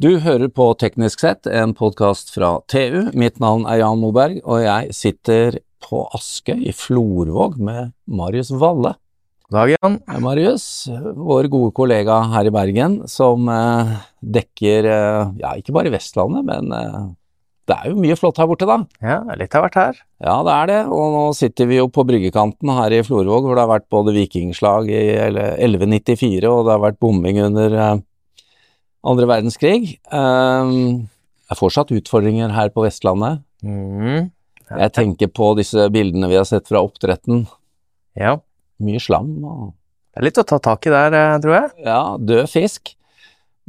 Du hører på Teknisk sett, en podkast fra TU. Mitt navn er Jan Moberg, og jeg sitter på Askøy i Florvåg med Marius Valle. God dag, Jan. Marius, vår gode kollega her i Bergen, som eh, dekker eh, ja, ikke bare Vestlandet, men eh, det er jo mye flott her borte, da. Ja, litt har vært her. Ja, det er det, og nå sitter vi jo på bryggekanten her i Florvåg, hvor det har vært både vikingslag i eller 1194, og det har vært bombing under eh, andre verdenskrig. Um, det er fortsatt utfordringer her på Vestlandet. Mm. Jeg tenker på disse bildene vi har sett fra oppdretten. Ja. Mye slam og Det er litt å ta tak i der, eh, tror jeg. ja, død fisk.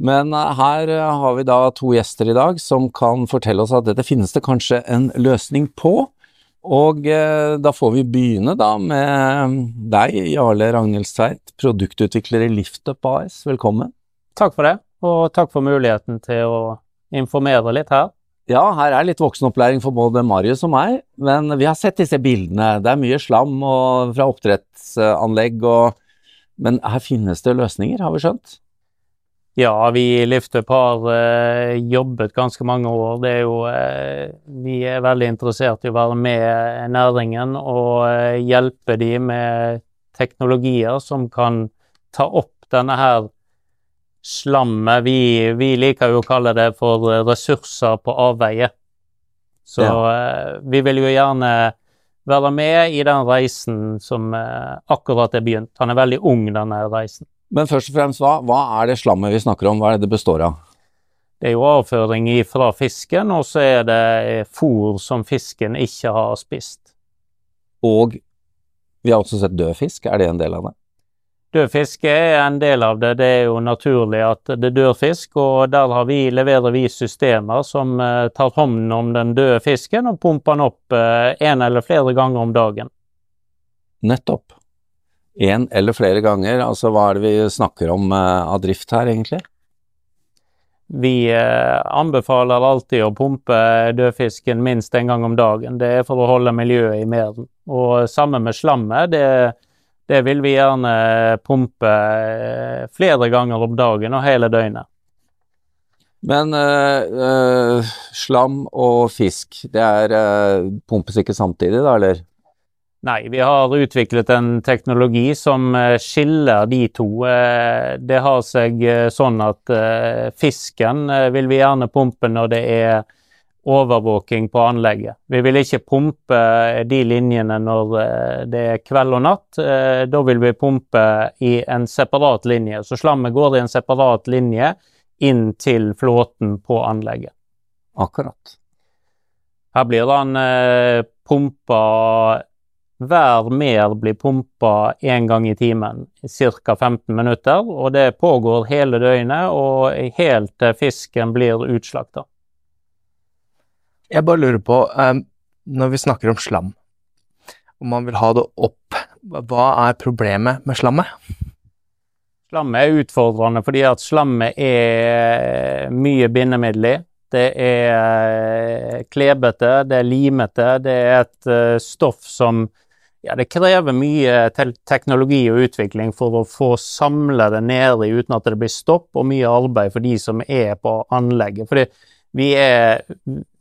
Men eh, her eh, har vi da to gjester i dag som kan fortelle oss at dette finnes det kanskje en løsning på. Og eh, da får vi begynne da med deg, Jarle Ragnhildstveit, produktutvikler i Liftup AS. Velkommen. Takk for det, og takk for muligheten til å informere litt her. Ja, her er litt voksenopplæring for både Marius og meg, men vi har sett disse bildene. Det er mye slam fra oppdrettsanlegg, og, men her finnes det løsninger, har vi skjønt? Ja, vi i Liftup har eh, jobbet ganske mange år. Det er jo eh, Vi er veldig interessert i å være med næringen og eh, hjelpe de med teknologier som kan ta opp denne her slammet. Vi, vi liker jo å kalle det for ressurser på avveie. Så ja. vi vil jo gjerne være med i den reisen som eh, akkurat er begynt. Han er veldig ung, denne reisen. Men først og fremst, hva, hva er det slammet vi snakker om? Hva er det det består av? Det er jo avføring fra fisken, og så er det fôr som fisken ikke har spist. Og vi har også sett død fisk, er det en del av det? Død fisk er en del av det. Det er jo naturlig at det dør fisk, og der har vi, leverer vi systemer som eh, tar hånd om den døde fisken og pumper den opp én en eller flere ganger om dagen. Nettopp. En eller flere ganger, altså hva er det vi snakker om eh, av drift her, egentlig? Vi eh, anbefaler alltid å pumpe dødfisken minst en gang om dagen. Det er for å holde miljøet i merden. Og sammen med slammet, det, det vil vi gjerne pumpe eh, flere ganger om dagen og hele døgnet. Men eh, eh, slam og fisk, det er eh, pumpes ikke samtidig, da, eller? Nei, vi har utviklet en teknologi som skiller de to. Det har seg sånn at fisken vil vi gjerne pumpe når det er overvåking på anlegget. Vi vil ikke pumpe eh, de linjene når eh, det er kveld og natt. Eh, Da vil vi pumpe i en separat linje. Så slammet går i en separat linje inn til flåten på anlegget. Akkurat. Her blir han eh, pumpa hver mer blir pumpa én gang i timen, ca. 15 minutter. Og det pågår hele døgnet og helt til fisken blir utslakta. Jeg bare lurer på, um, når vi snakker om slam, om man vil ha det opp, hva er problemet med slammet? Slammet er utfordrende fordi at slammet er mye bindemiddel i. Det er eh, klebete, det er limete, det er et eh, stoff som ja, det krever mye te teknologi og utvikling for å få samle det nedi uten at det blir stopp, og mye arbeid for de som er på anlegget. Fordi vi er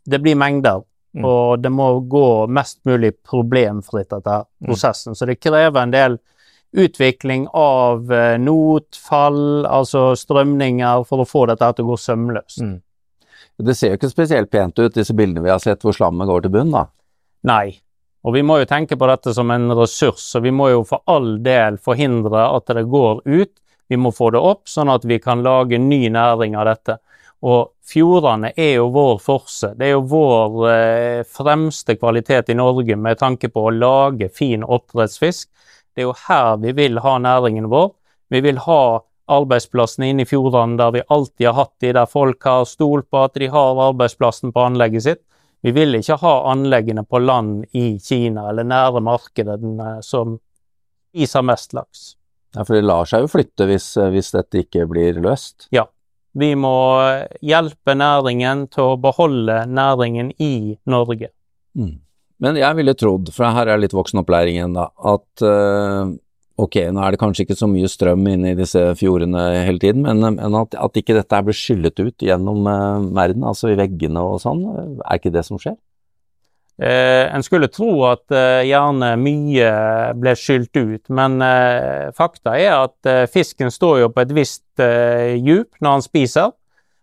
Det blir mengder, Mm. og det må gå mest mulig problemfritt, dette prosessen. prosessen. Så det krever en del utvikling av eh, notfall, altså strømninger, for å få dette til å gå sømløst. Mm. Det ser jo ikke spesielt pent ut, disse bildene vi har sett hvor slammet går til bunn, da. Nei. Og vi må jo tenke på dette som en ressurs, og vi må jo for all del forhindre at det går ut. Vi må få det opp, sånn at vi kan lage ny næring av dette. Og fjordene er jo vår forse. Det er jo vår eh, fremste kvalitet i Norge med tanke på å lage fin oppdrettsfisk. Det er jo her vi vil ha næringen vår. Vi vil ha arbeidsplassene inne i fjordene der vi alltid har hatt de, der folk har stolt på at de har arbeidsplassen på anlegget sitt. Vi vil ikke ha anleggene på land i Kina eller nære markedene som spiser mest laks. Ja, for det lar seg jo flytte hvis, hvis dette ikke blir løst. Ja. Vi må hjelpe næringen til å beholde næringen i Norge. Mm. Men jeg ville trodd, for her er litt voksenopplæring igjen, da, at uh, ok, nå er det kanskje ikke så mye strøm inne i disse fjordene hele tiden, men, men at, at, ikke dette blir skyllet ut gjennom uh, verden, altså i veggene og sånn, er ikke det som skjer? Eh, en skulle tro at eh, gjerne mye ble skylt ut, men eh, fakta er at eh, fisken står jo på et visst eh, djup når han spiser.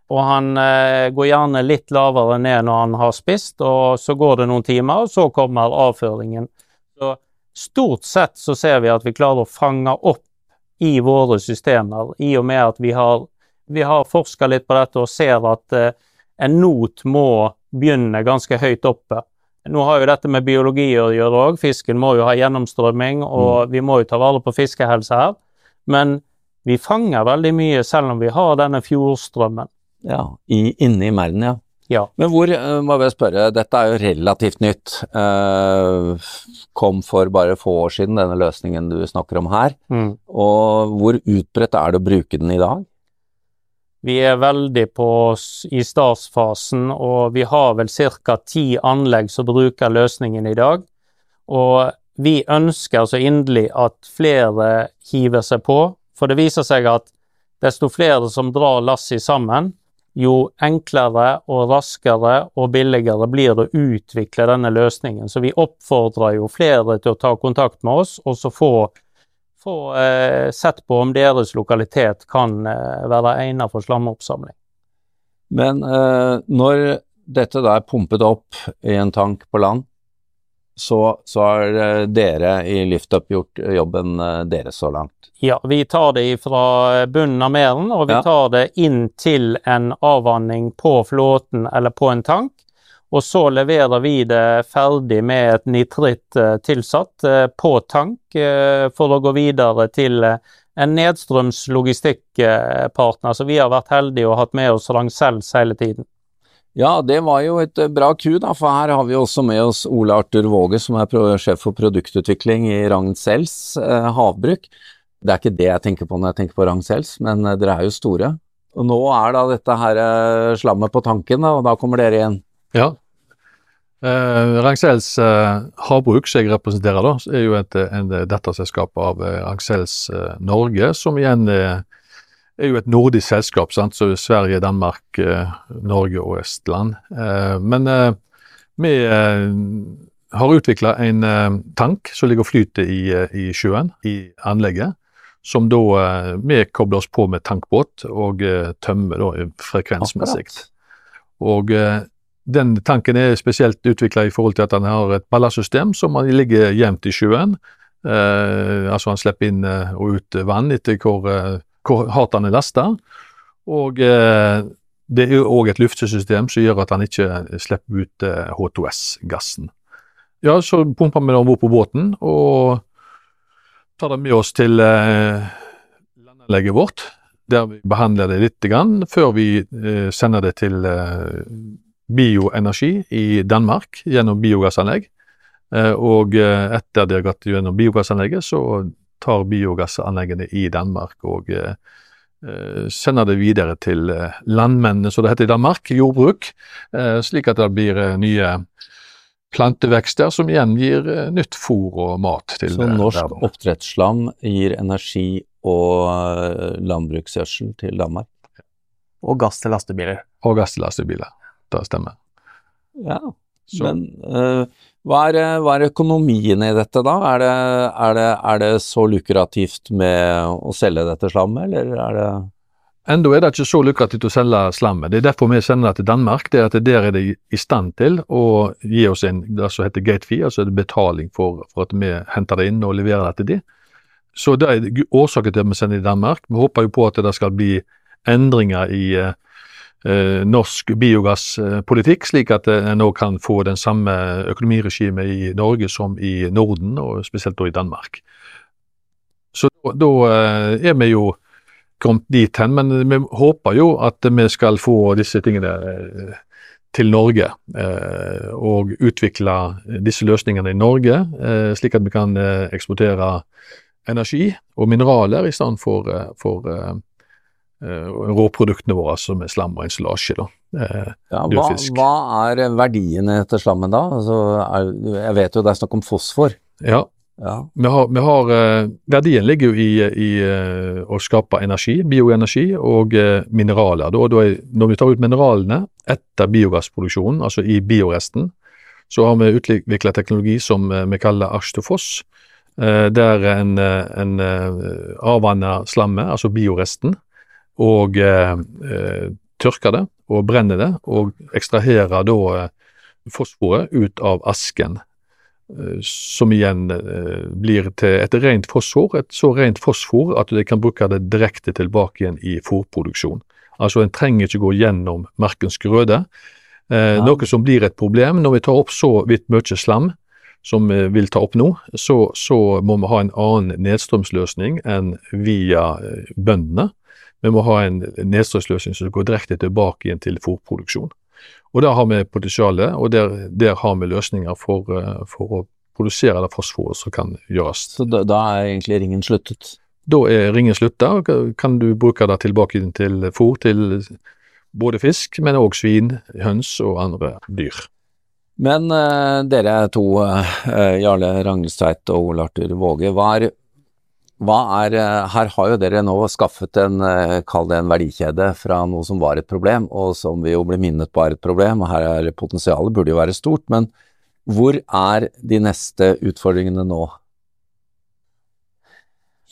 Og han eh, går gjerne litt lavere ned når han har spist, og så går det noen timer, og så kommer avføringen. Så stort sett så ser vi at vi klarer å fange opp i våre systemer, i og med at vi har, vi har forska litt på dette og ser at en not må begynne ganske høyt oppe. Nå har jo dette med biologi å gjøre òg. Fisken må jo ha gjennomstrømming, og mm. vi må jo ta vare på fiskehelse her. Men vi fanger veldig mye selv om vi har denne fjordstrømmen. Ja, i, inne i merden, ja. ja. Men hvor, eh, må jeg spørre, dette er jo relativt nytt. Eh, kom for bare få år siden, denne løsningen du snakker om her. Mm. Og hvor utbredt er det å bruke den i dag? Vi er veldig på i startfasen, og vi har vel ca. ti anlegg som bruker løsningen i dag. Og vi ønsker så inderlig at flere hiver seg på, for det viser seg at desto flere som drar lasset sammen, jo enklere og raskere og billigere blir det å utvikle denne løsningen. Så vi oppfordrer jo flere til å ta kontakt med oss, og så få få eh, sett på om deres lokalitet kan eh, være egnet for slamoppsamling. Men eh, når dette da er pumpet opp i en tank på land, så, så har eh, dere i LiftUp gjort jobben eh, deres så langt? Ja, vi tar det fra bunnen av meren, og vi ja. tar det inn til en avvanning på flåten eller på en tank. Og så leverer vi det ferdig med et nitritt eh, tilsatt eh, på tank eh, for å gå videre til en nedstrøms logistikkpartner. Så vi har vært heldige og hatt med oss Ragn-Sells hele tiden. Ja, det var jo et bra ku, da, for her har vi også med oss Ole Arthur Våge, som er sjef for produktutvikling i Ragn-Sells havbruk. Det er ikke det jeg tenker på når jeg tenker på Ragn-Sells, men dere er jo store. Og nå er da dette her slammet på tanken, da, og da kommer dere igjen. Ja. Eh, Rangsells eh, havbruk, som jeg representerer, da, er jo et, en datterselskap av eh, Rangsells eh, Norge, som igjen er, er jo et nordisk selskap, sant? så Sverige, Danmark, eh, Norge og Estland. Eh, men eh, vi har utvikla en tank som ligger og flyter i, i, sjøen, i anlegget. Som da vi kobler oss på med tankbåt og tømmer da frekvensmessig. Og den tanken er spesielt utvikla i forhold til at han har et ballastsystem som ligger jevnt i sjøen. Eh, altså han slipper inn eh, og ut vann etter hvor, eh, hvor hardt han er lasta. Og eh, det er òg et luftesystem som gjør at han ikke slipper ut eh, H2S-gassen. Ja, så pumper vi det om bord på båten og tar det med oss til eh, landanlegget vårt, der vi behandler det litt grann, før vi sender det til bioenergi i Danmark gjennom biogassanlegg. Eh, og eh, etter de har gått gjennom biogassanlegget, så tar biogassanleggene i Danmark og eh, sender det videre til landmennene, som det heter i Danmark, jordbruk, slik at det blir nye plantevekster som igjen gir nytt fôr og mat til Så norsk oppdrettsslam gir energi og landbruksgjødsel til Danmark? Og gass til lastebiler. Og gass til lastebiler det stemmer. Ja, så. men uh, hva, er, hva, er, økonomien i dette da? Er det, er, det, er det, så lukrativt med å selge dette slammet, eller er det Enda er det ikke så lukrativt å selge slammet. Det er derfor vi sender det til Danmark. det er at Der er de i stand til å gi oss en det som heter gate fee, altså betaling for, for, at vi henter det inn og leverer det til de. Så det er årsaken til at vi sender det til Danmark. Vi håper jo på at det skal bli endringer i eh, norsk biogasspolitikk, slik at en nå kan få den samme økonomiregimet i Norge som i Norden, og spesielt da i Danmark. Så da eh, er vi jo kommet dit hen, men vi håper jo at vi skal få disse tingene eh, til Norge, eh, og utvikle disse løsningene i Norge, eh, slik at vi kan eh, eksportere energi og mineraler i stedet for, for Eh, råproduktene våre som er slam og ensilasje. da. Eh, ja, hva, hva, er verdiene til slammen da? Altså, er, jeg vet jo det er snakk om fosfor. Ja, Ja. Vi har, vi har eh, Verdien ligger jo i, i eh, å skape energi, bioenergi, og eh, mineraler. Da, da er, når vi tar ut mineralene etter biogassproduksjonen, altså i bioresten, så har vi utvikla teknologi som eh, vi kaller Arstofoss, eh, der en, eh, en eh, avvanner slammet, altså bioresten, og eh, eh, tørker det og brenner det, og ekstraherer da eh, fosforet ut av asken eh, som igjen blir til et rent fosfor, et så rent fosfor at de kan bruke det direkte tilbake igjen i fôrproduksjon. Altså en trenger ikke gå gjennom markens grøde, eh, Ja. noe som blir et problem. Når vi tar opp så vidt mye slam som vi vil ta opp nå, så, så må vi ha en annen nedstrømsløsning enn via bøndene. Vi må ha en nedstrømsløsning som går direkte tilbake igjen til fôrproduksjon. Og der har vi potensialet, og der, der har vi løsninger for, eh, for å produsere det fosforet som kan gjøres. Så da, da er egentlig ringen sluttet. Da er ringen slutta, kan du bruke det tilbake til fôr til både fisk, men òg svin, høns og andre dyr. Men uh, dere to, uh, Jarle Ragnelstveit og Ole Arthur Våge, hva er, er eh, Her har jo dere nå skaffet en, eh, en verdikjede fra noe som var et problem, og som vi jo ble minnet på er et problem, og her er potensialet burde jo være stort, men hvor er de neste utfordringene nå?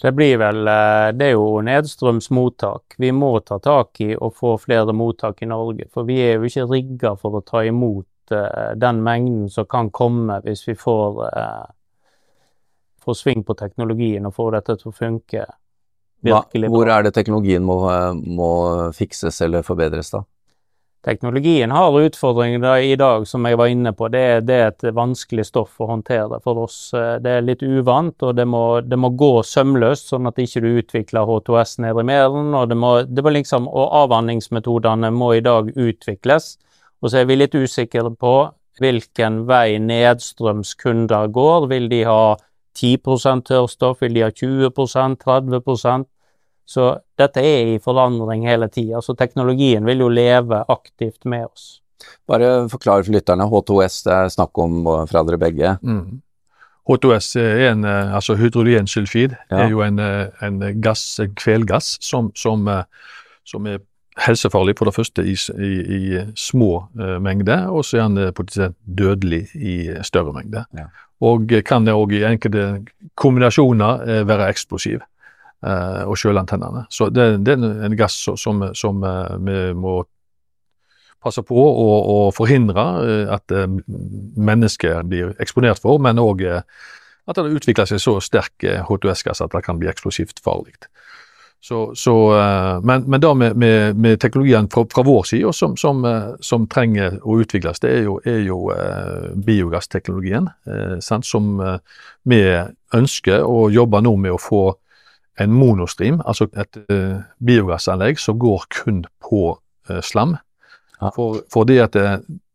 Det blir vel eh, Det er jo nedstrøms mottak. Vi må ta tak i å få flere mottak i Norge. For vi er jo ikke rigga for å ta imot den mengden som kan komme hvis vi får, får sving på teknologien og få dette til å funke Hva, bra. hvor er det teknologien må, må fikses eller forbedres da? Teknologien har utfordringer da, i dag, som jeg var inne på. Det, det er et vanskelig stoff å håndtere for oss. Eh, Det er litt uvant, og det må, det må gå sømløst, sånn at ikke du utvikler H2S nede i meren. og det må, det må liksom, og Avvanningsmetodene må i dag utvikles. Og så er vi litt usikre på hvilken vei nedstrøms kunder går. Vil de ha 10 tørrstoff, vil de ha 20% 30% så dette er i forandring hele tida. Så teknologien vil jo leve aktivt med oss. Bare forklar for lytterne, H2S det er snakk om fra dere begge. Mm. H2S er en, eh, altså hydrogensulfid, Ja. er jo en, eh, en gass, en kvelgass, som, som, eh, som er helsefarlig for det første i, i, i små eh, mengder, og så er den eh, potensielt dødelig i større mengder. Ja. Og eh, kan det òg i enkelte kombinasjoner eh, være eksplosiv. eh, og sjølantennene. Så det, det er en gass som, som, eh, vi må passe på å, forhindre eh, at eh, mennesker blir eksponert for, men òg at det utvikler seg så sterk eh, H2S-gass at det kan bli eksplosivt farlig. Så, så, eh, men, men da med, med, med teknologien fra, fra vår side som, som, eh, som trenger å utvikles, det er jo, er jo eh, biogassteknologien. Eh? Som eh, vi ønsker å jobbe nå med å få en monostream, altså et biogassanlegg som går kun på slam. Ja. For, for det at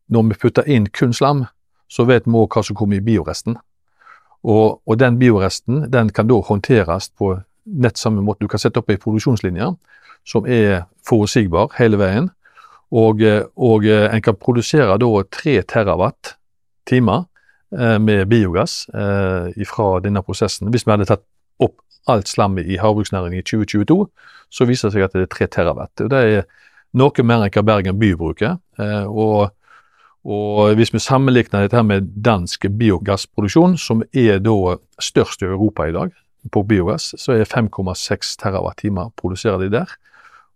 når vi putter inn kun slam, så vet vi òg hva som kommer i bioresten. Og, og den bioresten den kan da håndteres på nett samme måte. Du kan sette opp ei produksjonslinje som er forutsigbar hele veien, og, og eh, en kan produsere da 3 terawatt timer eh, med biogass eh, fra denne prosessen. Hvis vi hadde tatt opp alt slammet i havbruksnæringen i 2022, så viser det seg at det er 3 terawatt. Og det er noe mer enn hva Bergen by bruker. Eh, og, og hvis vi sammenligner dette med dansk biogassproduksjon, som er da størst i Europa i dag på biogass, så er 5,6 terawatt-timer produserer de der.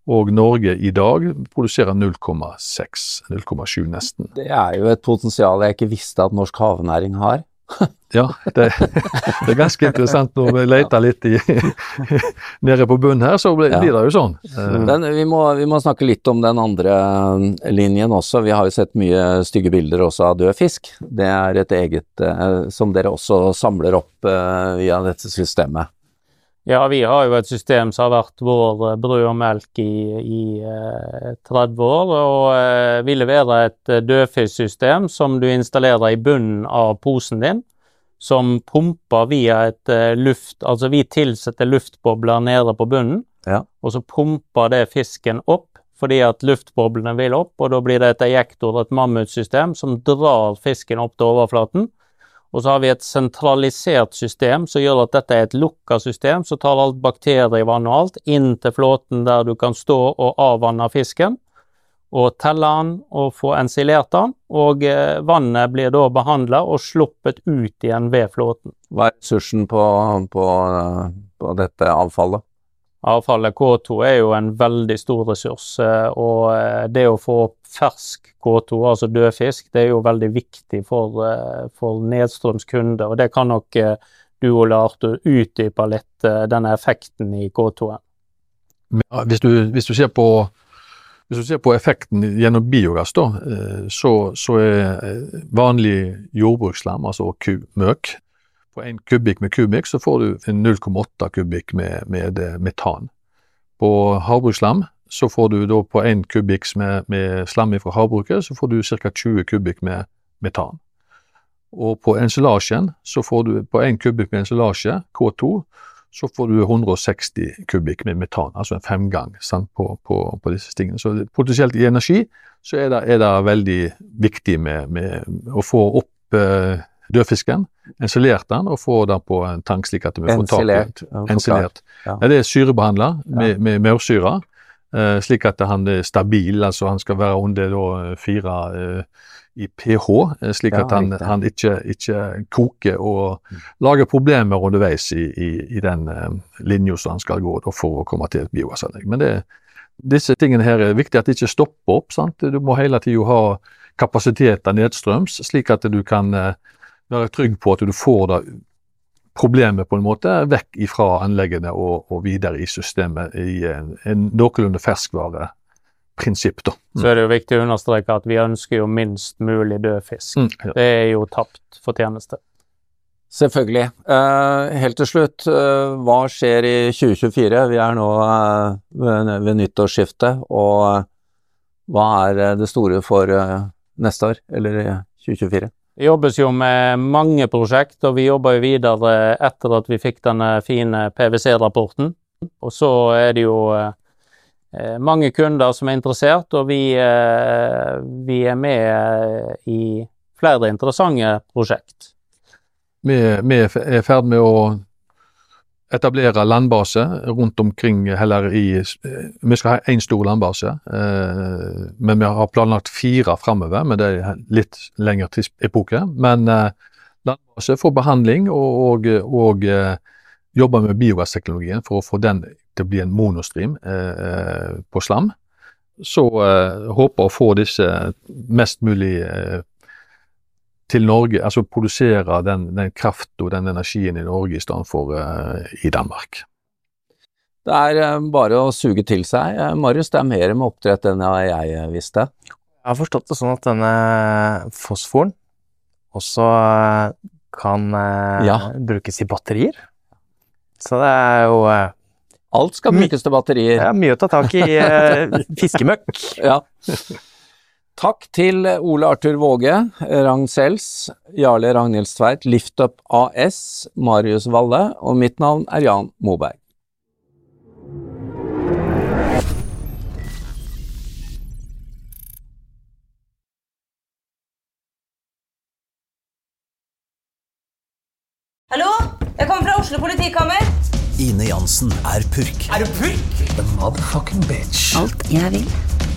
Og Norge i dag produserer 0,6, 0,7 nesten. Det er jo et potensial jeg ikke visste at norsk havnæring har. Ja, det, det er ganske interessant når vi leter litt i, nede på bunnen her, så blir, det jo sånn. Den, vi må, vi må snakke litt om den andre eh, linjen også. Vi har jo sett mye stygge bilder også av død fisk. Det er et eget eh, som dere også samler opp eh, via dette systemet. Ja, vi har jo et system som har vært vår eh, brød og melk i, i eh, 30 år, og eh, vi leverer et eh, dødfisksystem som du installerer i bunnen av posen din, som pumper via et eh, luft Altså vi tilsetter luftbobler nede på bunnen, Ja. og så pumper det fisken opp fordi at luftboblene vil opp, og da blir det et ejektor, et mammutsystem, som drar fisken opp til overflaten. Og så har vi et sentralisert system som gjør at dette er et lukka system, som tar alt bakterievann og alt inn til flåten der du kan stå og avvanne fisken. Og telle den og få ensilert den, og eh, vannet blir da behandla og sluppet ut igjen ved flåten. Hva er ressursen på, på, på dette avfallet? Avfallet K2 er jo en veldig stor ressurs, eh, og eh, det å få fersk K2, altså død fisk, det er jo veldig viktig for, eh, for Nedstrøms kunder. Og det kan nok du Ole Arthur utdype litt, denne effekten i K2-en. Hvis hvis, du ser på, hvis du ser på effekten gjennom biogass, da, så, så er vanlig jordbruksslam, altså kumøk, på en kubikk med kubikk så får du 0,8 kubikk med, med, eh, metan. På havbruksslam så får du da på en kubikk med, med slam fra havbruket, så får du ca. 20 kubikk med metan. Og på ensilasjen, så får du på en kubikk med ensilasje, K2, så får du 160 kubikk med metan, altså en femgang sant, på, på, på, disse tingene. Så potensielt i energi så er det, er det veldig viktig med, med å få opp eh, dødfisken, ensilert den og få den på en tank slik at vi får tak i Ensilert. Ja. Det er syrebehandla med, med maursyre, uh, slik at han er stabil. altså Han skal være under da, fire uh, i pH, uh, slik at han, han ikke, ikke, koker og mm. lager problemer underveis i, i, i den uh, linja som han skal gå for å komme til et biogassanlegg. Men det, disse tingene her er viktig at det ikke stopper opp. sant? Du må hele tida ha kapasiteter nedstrøms, slik at du kan være trygg på at du får da problemet på en måte vekk ifra anleggene og, og videre i systemet i en, en noenlunde ferskvareprinsipp. Da. Mm. Så er det jo viktig å understreke at vi ønsker jo minst mulig død fisk. Mm, ja. Det er jo tapt fortjeneste. Selvfølgelig. Uh, helt til slutt, uh, hva skjer i 2024? Vi er nå uh, ved, ved nyttårsskiftet, og hva er det store for neste år, eller 2024? Det jobbes jo med mange prosjekt, og vi jobber jo videre etter at vi fikk denne fine PwC-rapporten. Og så er det jo eh, mange kunder som er interessert, og vi, eh, vi er med i flere interessante prosjekt. Vi er i ferd med å etablere landbase rundt omkring heller i Vi skal ha én stor landbase, eh, men vi har planlagt fire framover. Men det er litt lengre tidsepoke. Men eh, landbase for behandling og, og, og eh, jobbe med biogassteknologien for å få den til å bli en monostream eh, på slam. Så eh, håper å få disse mest mulig eh, til Norge, altså produsere den, den kraften og den energien i Norge i stedet for uh, i Danmark. Det er uh, bare å suge til seg. Uh, Marius, det er mer med oppdrett enn jeg visste. Jeg har forstått det sånn at denne fosforen også kan ja. brukes i batterier. Så det er jo Alt skal brukes til batterier. Ja, mye å ta tak i. fiskemøkk. ja. Takk til Ole Arthur Våge, Ragn Sels, Jarle Ragnhild Tveit, Liftup AS, Marius Valle, og mitt navn er Jan Moberg. Hallo? Jeg kommer fra Oslo politikammer. Ine Jansen er purk. Er du purk? The motherfucking bitch. Alt jeg vil